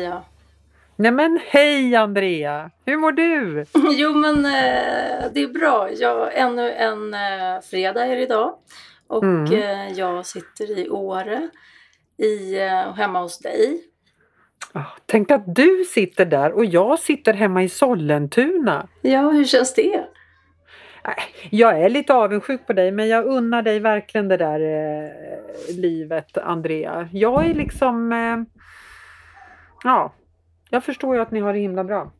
Maria. Nej men hej Andrea! Hur mår du? Jo men eh, det är bra. Jag, ännu en eh, fredag är det idag. Och Mm. eh, jag sitter i Åre. I, eh, hemma hos dig. Ah, Tänk att du sitter där och jag sitter hemma i Sollentuna. Ja, hur känns det? Nej, Jag är lite avundsjuk på dig men jag unnar dig verkligen det där eh, livet Andrea. Jag är liksom... Eh, ja, jag förstår ju att ni har det himla bra.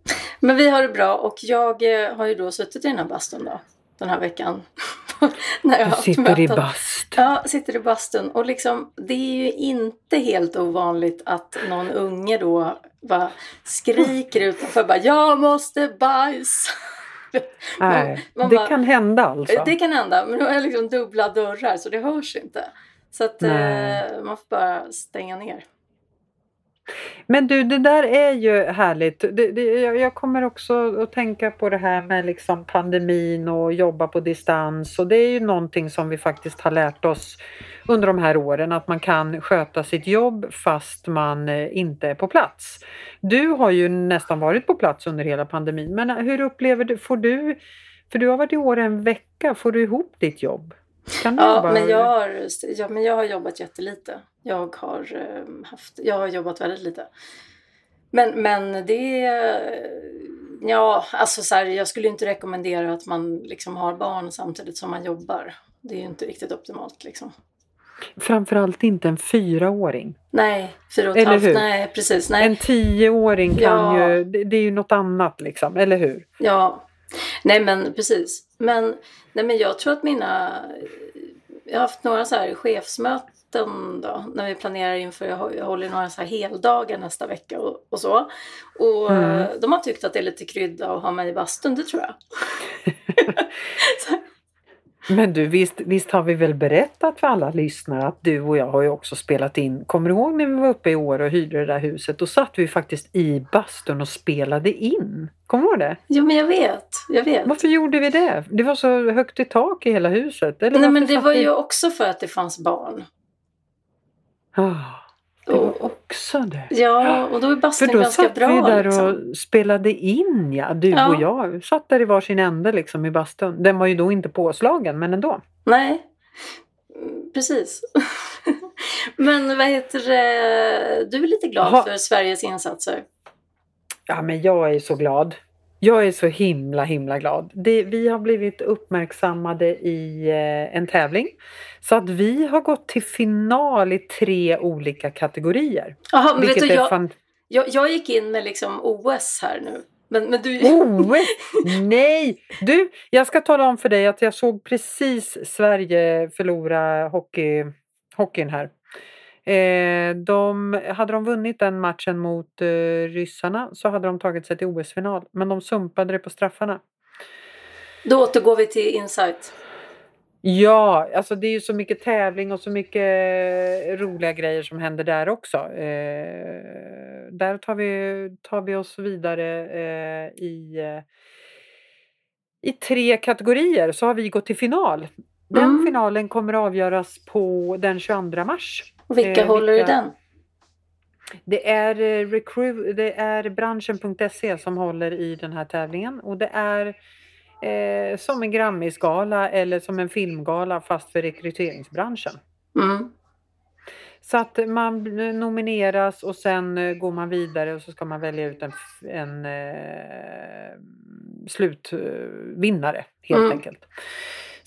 Men vi har det bra och jag eh, har ju då suttit i den här bastun då. Den här veckan. När jag Du sitter i möten. bast. Ja, sitter i bastun. Och liksom, det är ju inte helt ovanligt att någon unge då bara skriker utanför bara Jag måste bajsa! Nej, man det bara- kan hända alltså. Det kan hända, men då är liksom dubbla dörrar så det hörs inte. Så att eh, man får bara stänga ner. Men du, det där är ju härligt. Det, det, jag, kommer också att tänka på det här med liksom pandemin och jobba på distans. Och det är ju någonting som vi faktiskt har lärt oss under de här åren. Att man kan sköta sitt jobb fast man eh, inte är på plats. Du har ju nästan varit på plats under hela pandemin. Men hur upplever du, får du, för du har varit i år en vecka, får du ihop ditt jobb? Ja, jobba- men jag har, ja, men jag har jobbat jättelite. Jag har, eh, haft, jag har jobbat väldigt lite. Men, men det... Ja, alltså så här, jag skulle inte rekommendera att man liksom har barn samtidigt som man jobbar. Det är ju inte riktigt optimalt liksom. Framförallt inte en fyraåring. Nej, fyra och ett halvt. Nej, precis. Nej. En tioåring kan Ja. ju, det, det är ju något annat liksom, eller hur? Ja, nej men precis. Men, nej, men jag tror att mina... Jag har haft några så här chefsmöten då, när vi planerar inför, jag hå- jag håller några så här heldagar nästa vecka och, och så. Och Mm. de har tyckt att det är lite krydda att ha mig i bastun, det tror jag. Men du, visst, visst har vi väl berättat för alla lyssnare att du och jag har ju också spelat in, kommer du ihåg när vi var uppe i år och hyrde det där huset? Då satt vi faktiskt i bastun och spelade in. Kommer du ihåg det? Jo men jag vet, jag vet. Varför gjorde vi det? Det var så högt i tak i hela huset. Eller Nej men det var vi- ju också för att det fanns barn. Ah, det var Och, också det. ja, och då är För bastun då ganska satt bra. vi där liksom. och spelade in ja, du Ja. och jag. Vi satt där i varsin ände liksom i bastun. Den var ju då inte påslagen men ändå. Nej, precis. Men vad heter det? Du är lite glad Jaha. för Sveriges insatser. Ja men jag är så glad. Jag är så himla himla glad. Det, vi har blivit uppmärksammade i eh, en tävling. Så att vi har gått till final i tre olika kategorier. Jaha, men vet du, jag, fan... jag, jag gick in med liksom OS här nu. Men, men du... OS! Nej! Du, jag ska tala om för dig att jag såg precis Sverige förlora hockey, hockeyn här. Eh, de, hade de vunnit den matchen mot eh, ryssarna så hade de tagit sig till OS-final. Men de sumpade det på straffarna. Då återgår vi till Insight. Ja, alltså det är ju så mycket tävling och så mycket roliga grejer som händer där också. Eh, där tar vi, tar vi oss vidare eh, i, eh, i tre kategorier så har vi gått till final. Den Mm. finalen kommer att avgöras på den 22 mars. Och vilka Eh, håller i vilka- den? Det är, eh, recruit, det är branschen.se som håller i den här tävlingen och det är eh, som en Grammisgala eller som en filmgala fast för rekryteringsbranschen. Mm. Så att man nomineras och sen eh, går man vidare och så ska man välja ut en, en eh, slutvinnare helt Mm. enkelt.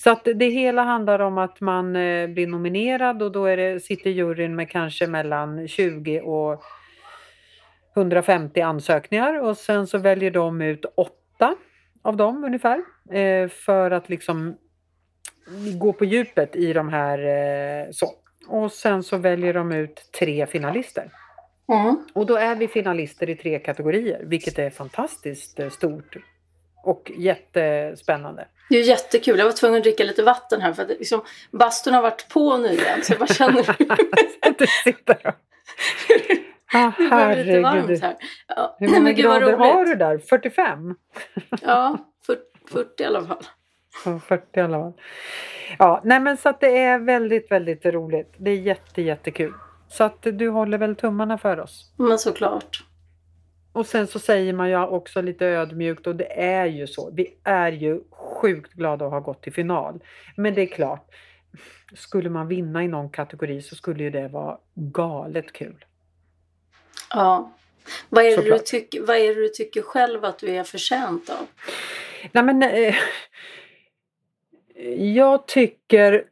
Så att det hela handlar om att man eh, blir nominerad och då är det, sitter juryn med kanske mellan 20 och 150 ansökningar och sen så väljer de ut åtta av dem ungefär eh, för att liksom gå på djupet i de här eh, så. Och sen så väljer de ut tre finalister. Mm. Och då är vi finalister i tre kategorier, vilket är fantastiskt stort och jättespännande. Det är jättekul. Jag var tvungen att dricka lite vatten här för att liksom, bastun har varit på nyligen. Så jag bara känner du sitter. Ah, det var lite varmt här. Ja. Hur många Men gud, vad grader har du där? 45? Ja, 40, 40 i alla fall. Ja, 40 i alla fall. Ja, nej men så att det är väldigt, väldigt roligt. Det är jätte, jättekul. Så att du håller väl tummarna för oss. Men såklart. Och sen så säger man ju också lite ödmjukt och det är ju så. Vi är ju sjukt glada att ha gått till final. Men det är klart, skulle man vinna i någon kategori så skulle ju det vara galet kul. Ja. Vad är, det du tycker, vad är det du tycker själv att du är förtjänt av? Nej men eh, Jag tycker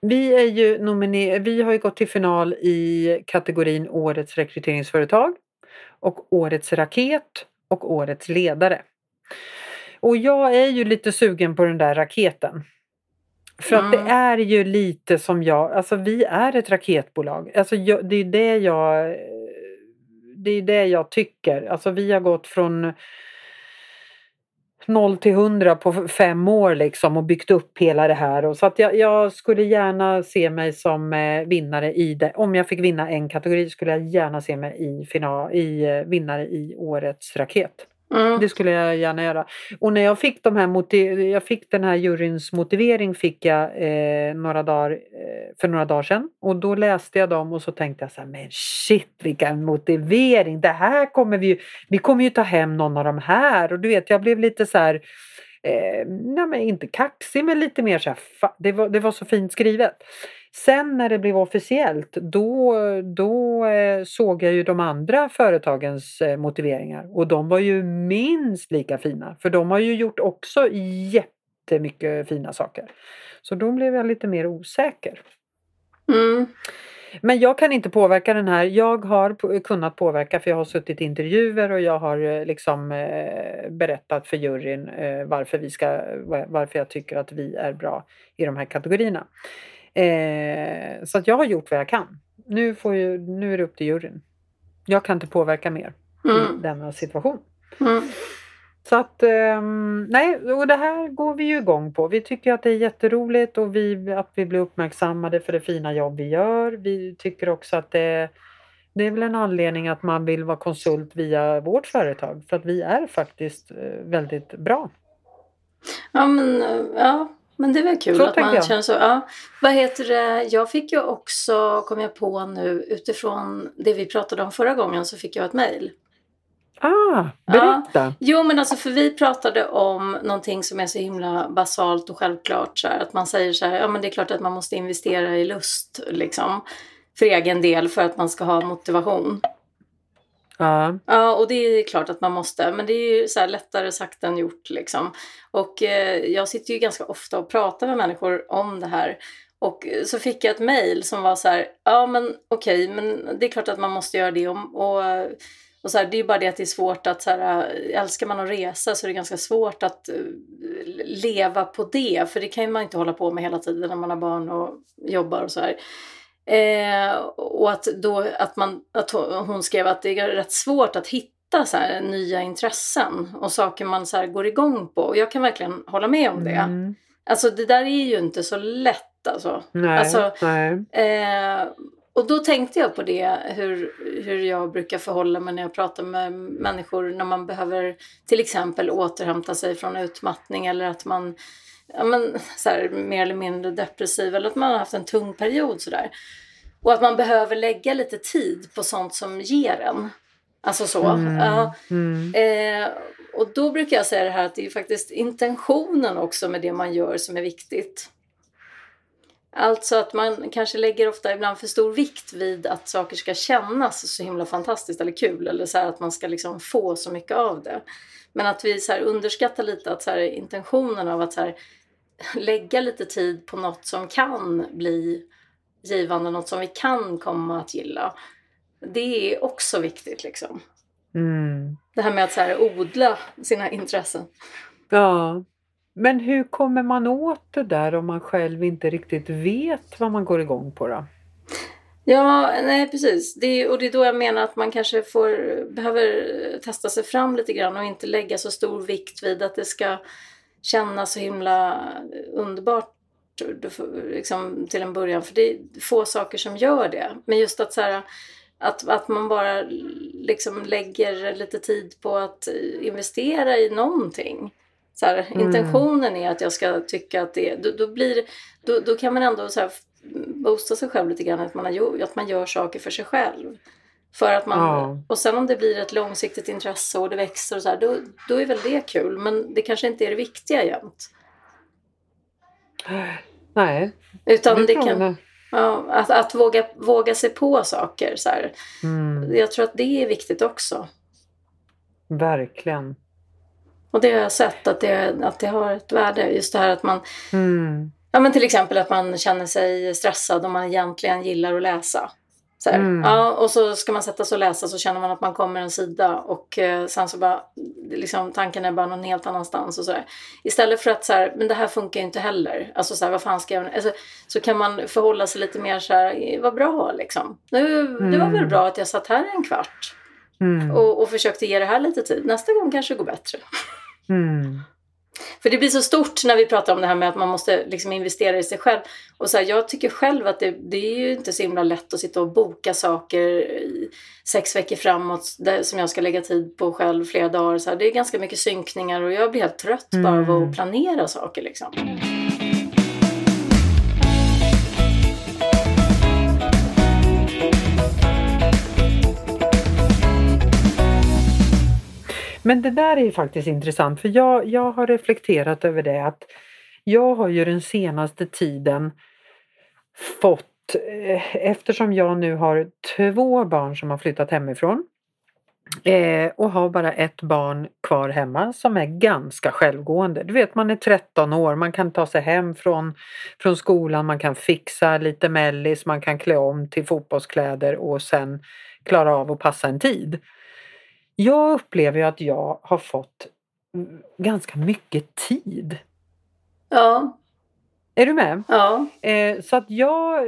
vi, är ju nominer- vi har ju gått till final i kategorin Årets rekryteringsföretag och Årets raket och Årets ledare. Och jag är ju lite sugen på den där raketen. För att Mm. det är ju lite som jag, alltså vi är ett raketbolag. Alltså jag, det är det jag det är det jag tycker. Alltså vi har gått från 0 till 100 på fem år liksom och byggt upp hela det här. Och så att jag, jag skulle gärna se mig som eh, vinnare i det. Om jag fick vinna en kategori skulle jag gärna se mig i, final, i eh, vinnare i årets raket. Mm. Det skulle jag gärna göra. Och när jag fick, de här jag fick den här juryns motivering fick jag eh, några dagar, eh, för några dagar sedan. Och då läste jag dem och så tänkte jag så här, men shit vilken motivering. Det här kommer vi ju, vi kommer ju ta hem någon av de här. Och du vet, jag blev lite så här, eh, nej men inte kaxig men lite mer så här, det, var, det var så fint skrivet. Sen när det blev officiellt då, då eh, såg jag ju de andra företagens eh, motiveringar och de var ju minst lika fina för de har ju gjort också jättemycket fina saker. Så då blev jag lite mer osäker. Mm. Men jag kan inte påverka den här. Jag har kunnat påverka för jag har suttit i intervjuer och jag har eh, liksom berättat för juryn varför, vi ska, va- varför jag tycker att vi är bra i de här kategorierna. Eh, så att jag har gjort vad jag kan. Nu, får ju, nu är det upp till juryn. Jag kan inte påverka mer i Mm. denna situation. Mm. Så att, ehm, nej, och det här går vi ju igång på. Vi tycker att det är jätteroligt och vi, att vi blir uppmärksammade för det fina jobb vi gör. Vi tycker också att det, det är väl en anledning att man vill vara konsult via vårt företag för att vi är faktiskt eh, väldigt bra. Ja, men, eh, ja, men det är väl kul Så att man jag. känner så. Ja. Vad heter det? Jag fick ju också, kom jag på nu, utifrån det vi pratade om förra gången så fick jag ett mejl. Ah, berätta! Jo men alltså för vi pratade om någonting som är så himla basalt och självklart. Så här, att man säger så här, ja men det är klart att man måste investera i lust liksom. För egen del för att man ska ha motivation. Ja. Ja och det är klart att man måste. Men det är ju så här lättare sagt än gjort liksom. Och eh, jag sitter ju ganska ofta och pratar med människor om det här. Och så fick jag ett mejl som var så här, ja men okej, men det är klart att man måste göra det. Om, och, och så här, det är ju bara det att det är svårt att, så här, eh, älskar man att resa så är det ganska svårt att eh, leva på det. För det kan ju man inte hålla på med hela tiden när man har barn och jobbar och så här. Eh, och att, då, att, man, att hon skrev att det är rätt svårt att hitta så här, nya intressen och saker man så här, går igång på. Och jag kan verkligen hålla med om det. Mm. Alltså det där är ju inte så lätt alltså. Nej, Alltså, nej. Eh, och då tänkte jag på det, hur, hur jag brukar förhålla mig när jag pratar med människor när man behöver till exempel återhämta sig från utmattning eller att man ja, men, så här, mer eller mindre depressiv eller att man har haft en tung period sådär. Och att man behöver lägga lite tid på sånt som ger en. Alltså så. Mm. Ja. Mm. Eh, och då brukar jag säga det här att det är faktiskt intentionen också med det man gör som är viktigt. Alltså att man kanske lägger ofta ibland för stor vikt vid att saker ska kännas så himla fantastiskt eller kul eller så att man ska liksom få så mycket av det. Men att vi så underskattar lite att så här intentionen av att så här lägga lite tid på något som kan bli givande, något som vi kan komma att gilla. Det är också viktigt liksom. Mm. Det här med att så här odla sina intressen. Ja. Men hur kommer man åt det där om man själv inte riktigt vet vad man går igång på då? Ja, nej precis. Det är, och det är då jag menar att man kanske får, behöver testa sig fram lite grann och inte lägga så stor vikt vid att det ska kännas så himla underbart liksom, till en början. För det är få saker som gör det. Men just att så här, att, att man bara liksom lägger lite tid på att investera i någonting. Så här, Mm. Intentionen är att jag ska tycka att det då, då blir då, då kan man ändå så här, boosta sig själv lite grann, att man, har, att man gör saker för sig själv. För att man, Ja. Och sen om det blir ett långsiktigt intresse och det växer och så här, då, då är väl det kul. Men det kanske inte är det viktiga jämt. Nej, Utan det kan, ja, att, att våga, våga sig på saker. Så. Mm, Jag tror att det är viktigt också. verkligen. Och det har jag sett att det, att det har ett värde. Just det här att man, Mm. ja men till exempel att man känner sig stressad om man egentligen gillar att läsa. Så. Mm. Ja, och så ska man sätta sig och läsa så känner man att man kommer en sida och eh, sen så bara, liksom tanken är bara någon helt annanstans och sådär. Istället för att så här, men det här funkar ju inte heller. Alltså så här, vad fan ska jag, alltså, så kan man förhålla sig lite mer så här, "Eh, vad bra liksom. Nu, Det var väl Mm. bra att jag satt här en kvart Mm. och, och försökte ge det här lite tid. Nästa gång kanske det går bättre. Mm. För det blir så stort när vi pratar om det här med att man måste liksom investera i sig själv. Och så här, jag tycker själv att det, det är ju inte så himla lätt att sitta och boka saker i sex veckor framåt där, som jag ska lägga tid på själv flera dagar. Så här, det är ganska mycket synkningar och jag blir helt trött bara av Mm. att planera saker. Liksom. Men det där är ju faktiskt intressant för jag, jag har reflekterat över det att jag har ju den senaste tiden fått, eh, eftersom jag nu har två barn som har flyttat hemifrån eh, och har bara ett barn kvar hemma som är ganska självgående. Du vet man är 13 år, man kan ta sig hem från, från skolan, man kan fixa lite mellis, man kan klä om till fotbollskläder och sen klara av att passa en tid. Jag upplever ju att jag har fått ganska mycket tid. Ja, Är du med? ja, Eh, så att jag...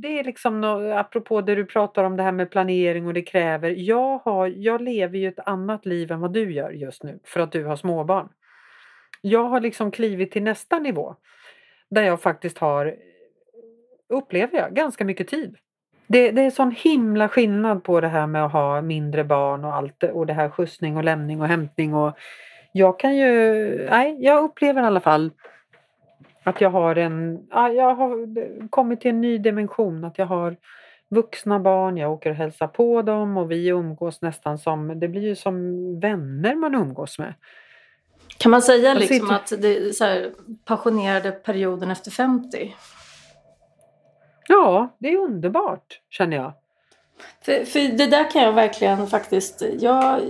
Det är liksom, nå- apropå det du pratar om det här med planering och det kräver. Jag, har, jag lever ju ett annat liv än vad du gör just nu för att du har småbarn. Jag har liksom klivit till nästa nivå där jag faktiskt har, upplever jag, ganska mycket tid. Det, det är sån himla skillnad på det här med att ha mindre barn och allt och det här skjutsning och lämning och hämtning och jag kan ju, nej jag upplever i alla fall att jag har en, ja, jag har kommit till en ny dimension att jag har vuxna barn, jag åker och hälsar på dem och vi umgås nästan som, det blir ju som vänner man umgås med. Kan man säga liksom sitter- att det är passionerade perioden efter 50? Ja, det är underbart känner jag. För, för det där kan jag verkligen faktiskt, jag,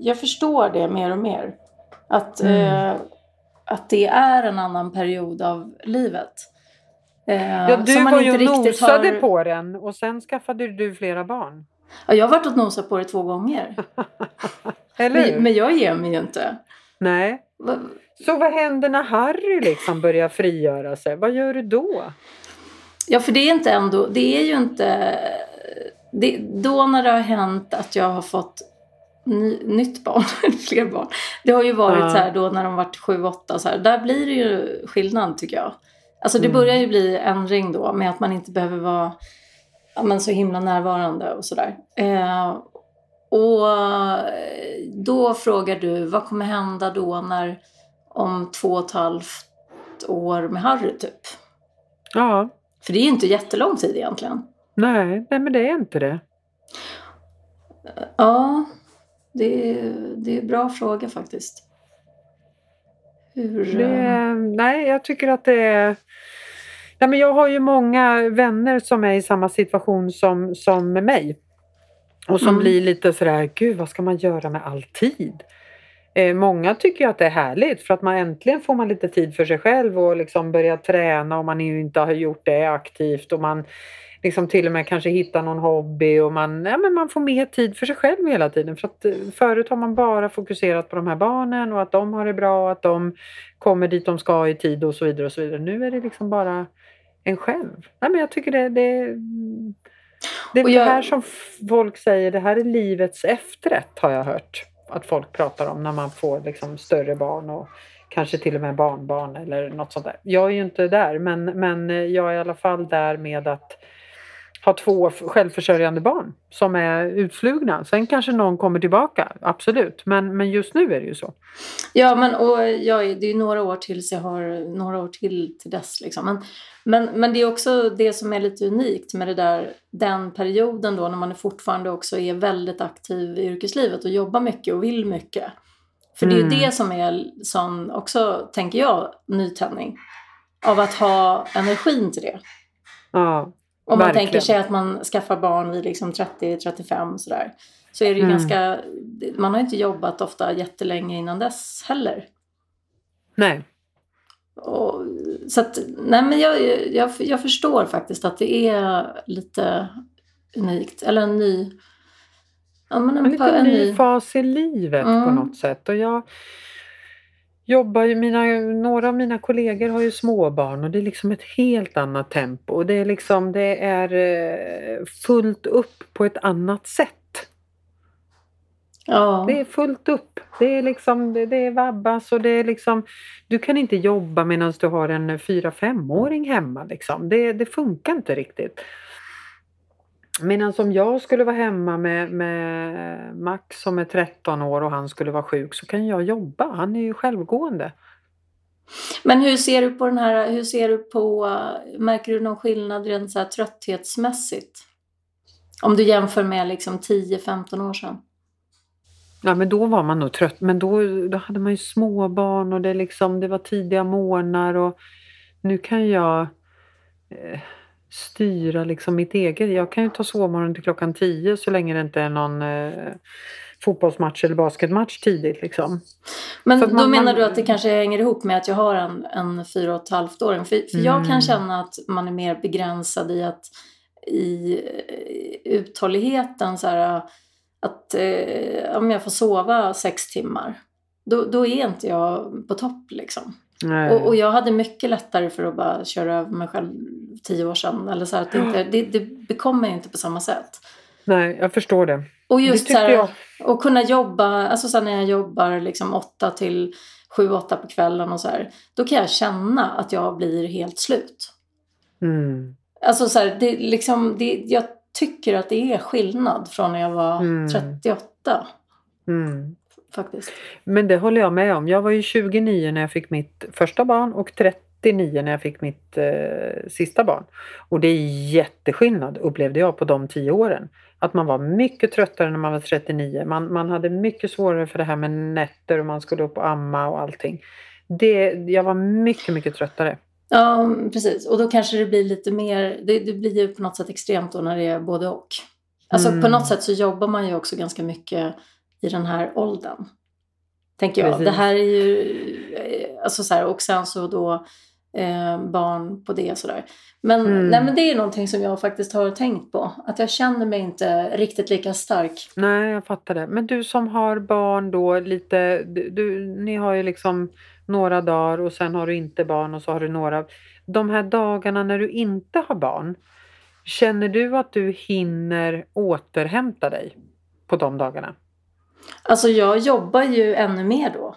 jag förstår det mer och mer. Att, Mm. eh, att det är en annan period av livet. Eh, Ja, du som man var ju inte och riktigt nosade har- på den och sen skaffade du flera barn. Ja, jag har varit och nosat på det två gånger. Men, men jag ger mig ju inte. Nej. Va- Så vad händer när Harry liksom börjar frigöra sig? Vad gör du då? Ja, för det är inte ändå, det är ju inte... Det, då när det har hänt att jag har fått ny, nytt barn, eller fler barn. Det har ju varit Ja. så här då när de varit sju, åtta så här. Där blir det ju skillnad tycker jag. Alltså det Mm. börjar ju bli ändring då med att man inte behöver vara ja, men så himla närvarande och sådär. Eh, och då frågar du, vad kommer hända då när om två och ett halvt år med Harry typ? Ja, För det är ju inte jättelång tid egentligen. nej, nej men det är inte det. Ja, det är, det är en bra fråga faktiskt. Hur... det eh, nej, jag tycker att det är... Nej, men jag har ju många vänner som är i samma situation som, som mig. Och som Mm. blir lite sådär, gud vad ska man göra med all tid? Eh, många tycker ju att det är härligt för att man äntligen får man lite tid för sig själv och liksom börja träna om man ju inte har gjort det aktivt och man liksom till och med kanske hittar någon hobby och man, ja, men man får mer tid för sig själv hela tiden. För att eh, förut har man bara fokuserat på de här barnen och att de har det bra och att de kommer dit de ska i tid och så vidare. och så vidare. Nu är det liksom bara en själv. Nej, men jag tycker det, det, det är Och det jag- här som folk säger, det här är livets efterrätt har jag hört att folk pratar om när man får liksom större barn och kanske till och med barnbarn eller något sånt där. Jag är ju inte där men, men jag är i alla fall där med att ha två självförsörjande barn som är utflugna. Sen kanske någon kommer tillbaka, absolut. Men, men just nu är det ju så. Ja, men och jag, det är några år tills jag har några år till till dess. Liksom. Men, men, men det är också det som är lite unikt med det där, den perioden då när man fortfarande också är väldigt aktiv i yrkeslivet och jobbar mycket och vill mycket. För det är ju Mm. det som är sån, också, tänker jag, nytändning. Av att ha energin till det. Ja, Om man Verkligen. tänker sig att man skaffar barn vid liksom 30-35 sådär. Så är det ju Mm. ganska, man har inte jobbat ofta jättelänge innan dess heller. nej. Och, så att, nej men jag, jag, jag förstår faktiskt att det är lite unikt. Eller en ny... Ja, en, En liten en ny fas i livet på Mm. något sätt. Och jag jobbar ju, mina, några av mina kollegor har ju småbarn och det är liksom ett helt annat tempo. Och det är liksom, det är eh, fullt upp på ett annat sätt. Ja. Det är fullt upp. Det är liksom, det, det är vabbas och det är liksom, du kan inte jobba medan du har en 4-5-åring hemma liksom. Det, det funkar inte riktigt. Medan som jag skulle vara hemma med, med Max som är 13 år och han skulle vara sjuk så kan jag jobba. Han är ju självgående. Men hur ser du på den här, hur ser du på, märker du någon skillnad rent så här trötthetsmässigt? Om du jämför med liksom 10-15 år sedan. Ja men då var man nog trött men då, då hade man ju småbarn och det, liksom, det var tidiga morgnar och nu kan jag eh, styra liksom mitt eget. Jag kan ju ta sovmorgon till klockan 10 så länge det inte är någon eh, fotbollsmatch eller basketmatch tidigt liksom. Men då man- menar man- du att det kanske hänger ihop med att jag har en, en fyra och ett halvt åring? För, för jag Mm. kan känna att man är mer begränsad i att i eh, uthålligheten så här, att eh, om jag får sova sex timmar då, då är inte jag på topp liksom. Nej. Och, och jag hade mycket lättare för att bara köra över mig själv tio år sedan. Eller så att det, inte, det, det bekommer inte på samma sätt. Nej, jag förstår det. Och det just så tycker här, och kunna jobba, alltså sen när jag jobbar liksom åtta till sju, åtta på kvällen och så här. Då kan jag känna att jag blir helt slut. Mm. Alltså så här, det, liksom, det, jag tycker att det är skillnad från när jag var Mm. 38 Mm. Faktiskt. Men det håller jag med om. Jag var ju 29 när jag fick mitt första barn och 39 när jag fick mitt eh, sista barn. Och det är jätteskillnad upplevde jag på de tio åren. Att man var mycket tröttare när man var 39. Man, man hade mycket svårare för det här med nätter och man skulle upp och amma och allting. Det, jag var mycket, mycket tröttare. Ja, precis. Och då kanske det blir lite mer, det, det blir ju på något sätt extremt då när det är både och. Alltså Mm. på något sätt så jobbar man ju också ganska mycket i den här åldern. Tänker jag. Precis. Det här är ju, eh, alltså så här, och sen så då eh, barn på det sådär. Men, Mm. nej, men det är någonting som jag faktiskt har tänkt på. Att jag känner mig inte riktigt lika stark. Nej, jag fattar det. Men du som har barn då lite, du, du, ni har ju liksom några dagar och sen har du inte barn och så har du några. De här dagarna när du inte har barn, känner du att du hinner återhämta dig på de dagarna? Alltså jag jobbar ju ännu mer då.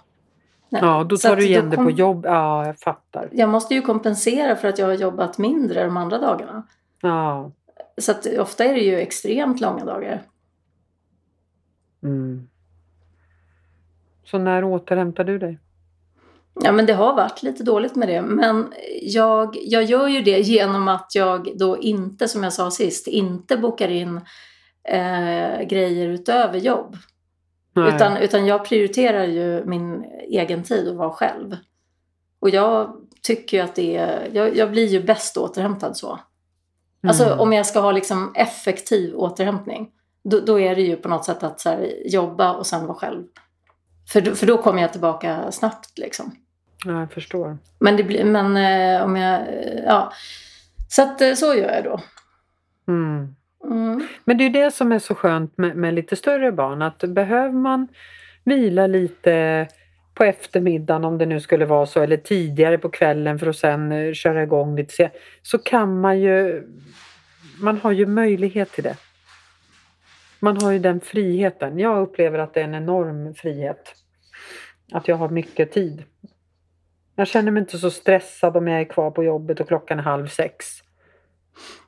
Nej. Ja, då Så tar att du igen det på jobb. Ja, jag fattar. Jag måste ju kompensera för att jag har jobbat mindre de andra dagarna. Ja. Så att ofta är det ju extremt långa dagar. Mm. Så när återhämtar du dig? Ja men det har varit lite dåligt med det. Men jag, jag gör ju det genom att jag då inte, som jag sa sist, inte bokar in eh, grejer utöver jobb. Nej. Utan, utan jag prioriterar ju min egen tid och vara själv. Och jag tycker ju att det är, jag, jag blir ju bäst återhämtad så. Alltså Mm. om jag ska ha liksom effektiv återhämtning. Då, då är det ju på något sätt att så här, jobba och sen vara själv. För, då- för då kommer jag tillbaka snabbt liksom. Ja, jag förstår. Men, det blir, men eh, om jag, eh, ja. Så att eh, så gör jag då. Mm. Mm. Men det är ju det som är så skönt med, med lite större barn att behöver man vila lite på eftermiddagen om det nu skulle vara så eller tidigare på kvällen för att sen eh, köra igång lite sen, så kan man ju man har ju möjlighet till det. Man har ju den friheten. Jag upplever att det är en enorm frihet. Att jag har mycket tid. Jag känner mig inte så stressad om jag är kvar på jobbet och klockan är halv sex.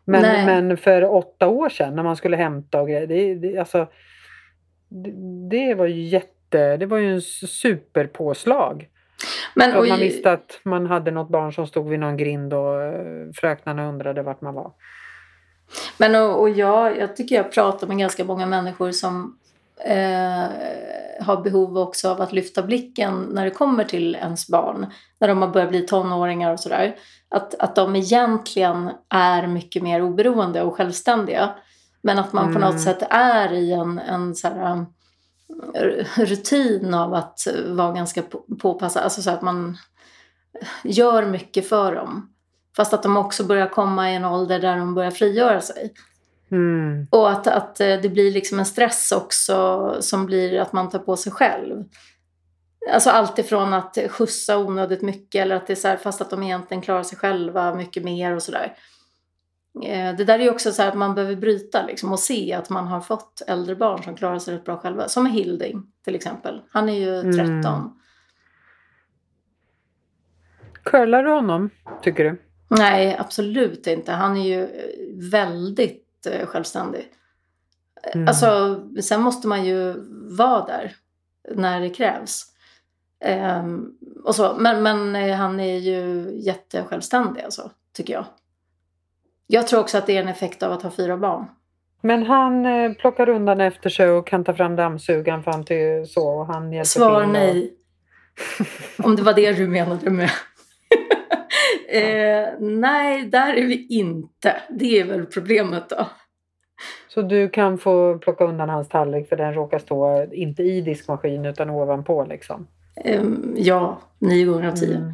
Men, Nej. men för åtta år sedan när man skulle hämta och grejer, det, det, alltså, det, det var ju jätte, det var ju en superpåslag. Men, och, man visste att man hade något barn som stod vid någon grind och eh, fröknarna undrade vart man var. men och, och jag, jag tycker jag pratar med ganska många människor som eh, har behov också av att lyfta blicken när det kommer till ens barn. När de har börjat bli tonåringar och sådär. Att, att de egentligen är mycket mer oberoende och självständiga. Men att man på Mm. något sätt är i en, en så här, um, rutin av att vara ganska på- påpassad. Alltså så att man gör mycket för dem. Fast att de också börjar komma i en ålder där de börjar frigöra sig. Mm. Och att, att eh, det blir liksom en stress också som blir att man tar på sig själv. Alltså allt ifrån att skjutsa onödigt mycket eller att det är så här, fast att de egentligen klarar sig själva mycket mer och sådär. Eh, Det där är ju också så här att man behöver bryta liksom och se att man har fått äldre barn som klarar sig rätt bra själva. Som Hilding till exempel. Han är ju 13. Mm. Curlar du honom, tycker du? Nej, absolut inte. Han är ju väldigt eh, självständig. Mm. Alltså, sen måste man ju vara där när det krävs. Ehm, och så. Men, men eh, han är ju jättesjälvständig, alltså, tycker jag. Jag tror också att det är en effekt av att ha fyra barn. Men han eh, plockar undan efter sig och kan ta fram dammsugaren för han till så och han hjälper Svar nej. Om det var det du menade med. Eh, nej, där är vi inte. Det är väl problemet då. Så du kan få plocka undan hans tallrik för den råkar stå inte i diskmaskin utan ovanpå liksom. Ehm, ja, nio gånger av tio. Mm.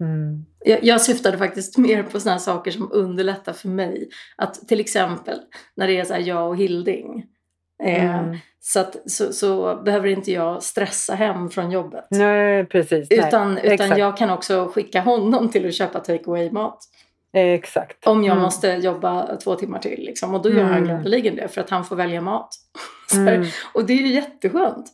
Mm. Jag, jag syftade faktiskt mer på sådana saker som underlättar för mig. Att till exempel när det är så jag och Hilding. Eh, Mm. så, att, så, så behöver inte jag stressa hem från jobbet. Nej, precis. Utan, nej. utan Exakt. jag kan också skicka honom till att köpa take away-mat. Exakt. Om jag Mm. måste jobba två timmar till. Liksom. Och då gör han Mm. gladeligen det för att han får välja mat. Här. Mm. Och det är ju jätteskönt.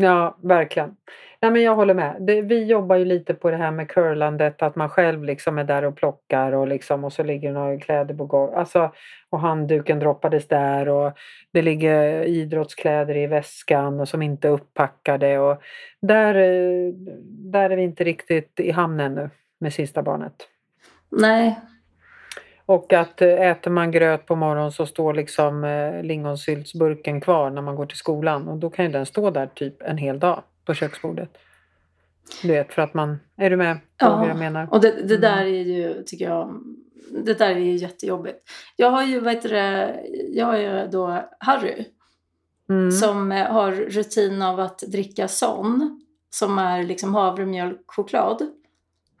Ja, verkligen. Nej, men jag håller med. Det, vi jobbar ju lite på det här med curlandet, att man själv liksom är där och plockar och, liksom, och så ligger det några kläder på golvet. Alltså, och handduken droppades där och det ligger idrottskläder i väskan och som inte är upppackade. Och där, eh, där är vi inte riktigt i hamn ännu med sista barnet. Nej, och att eh, äter man gröt på morgonen så står liksom eh, lingonsyltsburken kvar när man går till skolan. Och då kan ju den stå där typ en hel dag på köksbordet. Du vet, för att man... Är du med på Ja, vad jag menar? Och det, det Mm. där är ju, tycker jag, det där är ju jättejobbigt. Jag har ju, vad heter det, jag har ju då Harry Mm. som eh, har rutin av att dricka son som är liksom havremjölkchoklad.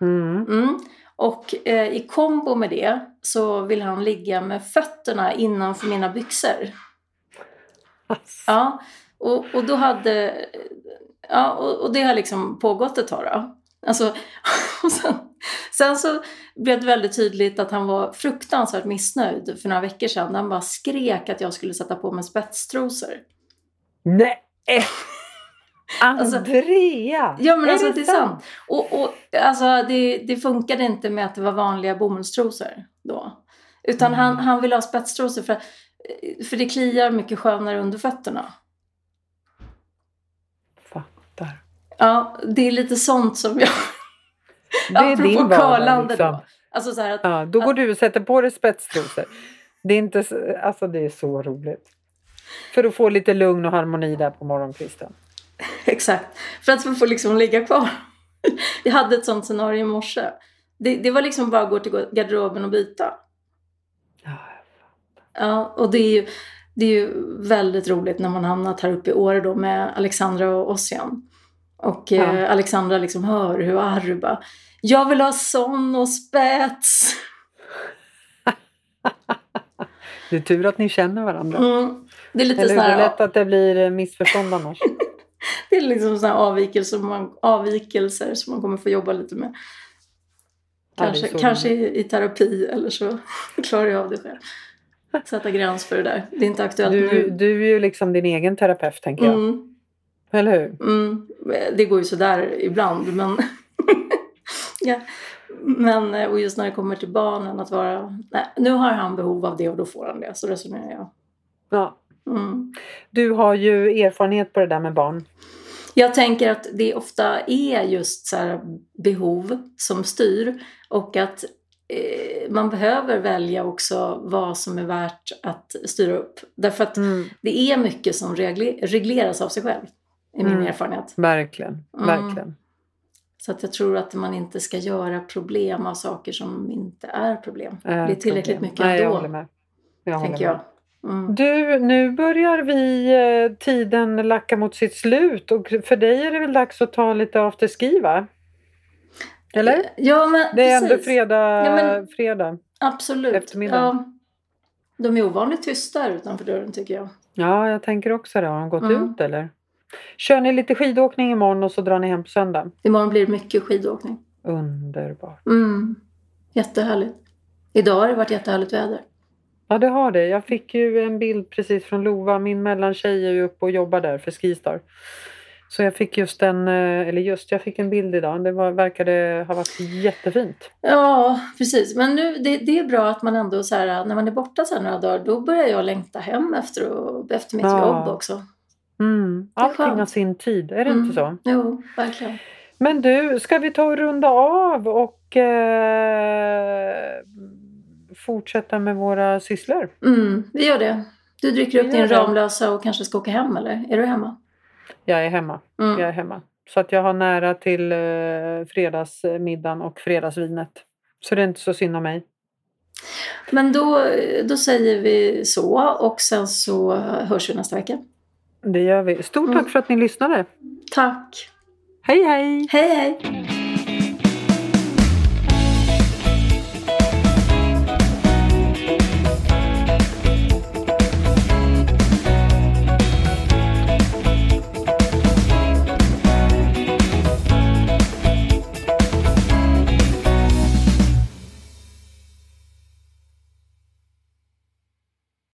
Mm. Mm. Och eh, i kombo med det så vill han ligga med fötterna innanför mina byxor. Ja, och, och då hade... Ja, och, och det har liksom pågått ett tag då. Alltså, sen, sen så blev det väldigt tydligt att han var fruktansvärt missnöjd för några veckor sedan. Han bara skrek att jag skulle sätta på mig spetstrosor. Nej! Alltså- Andrea! Ja men alltså det är sant. Och, och alltså det, det funkade inte med att det var vanliga bomullstrosor då. Utan Mm. han, han ville ha spetstrosor för, för det kliar mycket skönare under fötterna. Fattar. Ja, det är lite sånt som jag... Det är Apropå din vardag liksom. då. Alltså så här att, Ja, då går du och sätter på dig spetstrosor. Det är, inte, så- alltså det är så roligt. För att få lite lugn och harmoni där på morgonkvisten. exakt. För att få liksom ligga kvar. Jag hade ett sånt scenario i morse. Det, det var liksom bara att gå till garderoben och byta. Ja, och det är ju, det är ju väldigt roligt när man hamnat här uppe i Åre då med Alexandra och Ossian. Och eh, Ja. Alexandra liksom hör hur Harry bara Jag vill ha sån och spets. Det är tur att ni känner varandra. Mm. Det är lite Eller hur? Det är lätt att det blir eh, missförstånd annars. Det är liksom här avvikelser, man, avvikelser som man kommer få jobba lite med. Kanske, kanske i, i terapi eller så klarar jag av det själv. Sätta gräns för det där. Det är inte aktuellt Du, nu. du är ju liksom din egen terapeut tänker jag. Mm. Eller hur? Mm, det går ju sådär ibland men... ja. Men eh, och just när det kommer till barnen att vara, nej, nu har han behov av det och då får han det. Så resonerar jag. Ja. Mm. Du har ju erfarenhet på det där med barn. Jag tänker att det ofta är just så behov som styr och att eh, man behöver välja också vad som är värt att styra upp. Därför att Mm. det är mycket som regler- regleras av sig själv, i min Mm. erfarenhet. Verkligen, Mm. verkligen. Så att jag tror att man inte ska göra problem av saker som inte är problem. Är det är tillräckligt problem. mycket Nej, jag ändå, håller med. Jag tänker med. jag. Mm. Du, nu börjar vi eh, tiden lacka mot sitt slut och för dig är det väl dags att ta lite afterski va? Eller? Ja, men Det är precis. ändå fredag. Ja, men- fredag. Absolut. eftermiddag. Ja. De är ovanligt tysta här utanför dörren tycker jag. Ja, jag tänker också det. Har de gått Mm. ut eller? Kör ni lite skidåkning imorgon och så drar ni hem på söndag? Imorgon blir det mycket skidåkning. Underbart. Mm. Jättehärligt. Idag har det varit jättehärligt väder. Ja, det har det. Jag fick ju en bild precis från Lova. Min mellantjej är ju uppe och jobbar där för Skistar. Så jag fick just en, eh, eller just, jag fick en bild idag. Det var, verkade ha varit jättefint. Ja, precis. Men nu, det, det är bra att man ändå så här, när man är borta så här några dagar, då börjar jag längta hem efter, och, efter mitt Ja. jobb också. Mm. Allting har sin tid, är det Mm. inte så? Jo, verkligen. Men du, ska vi ta och runda av och eh, fortsätta med våra sysslor? Mm, vi gör det. Du dricker upp din. Ramlösa och kanske ska åka hem eller? Är du hemma? Jag är hemma. Mm. Jag är hemma. Så att jag har nära till eh, fredagsmiddagen och fredagsvinet. Så det är inte så synd om mig. Men då, då säger vi så och sen så hörs vi nästa vecka. Det gör vi. Stort Mm. tack för att ni lyssnade. Tack! Hej hej! Hej hej!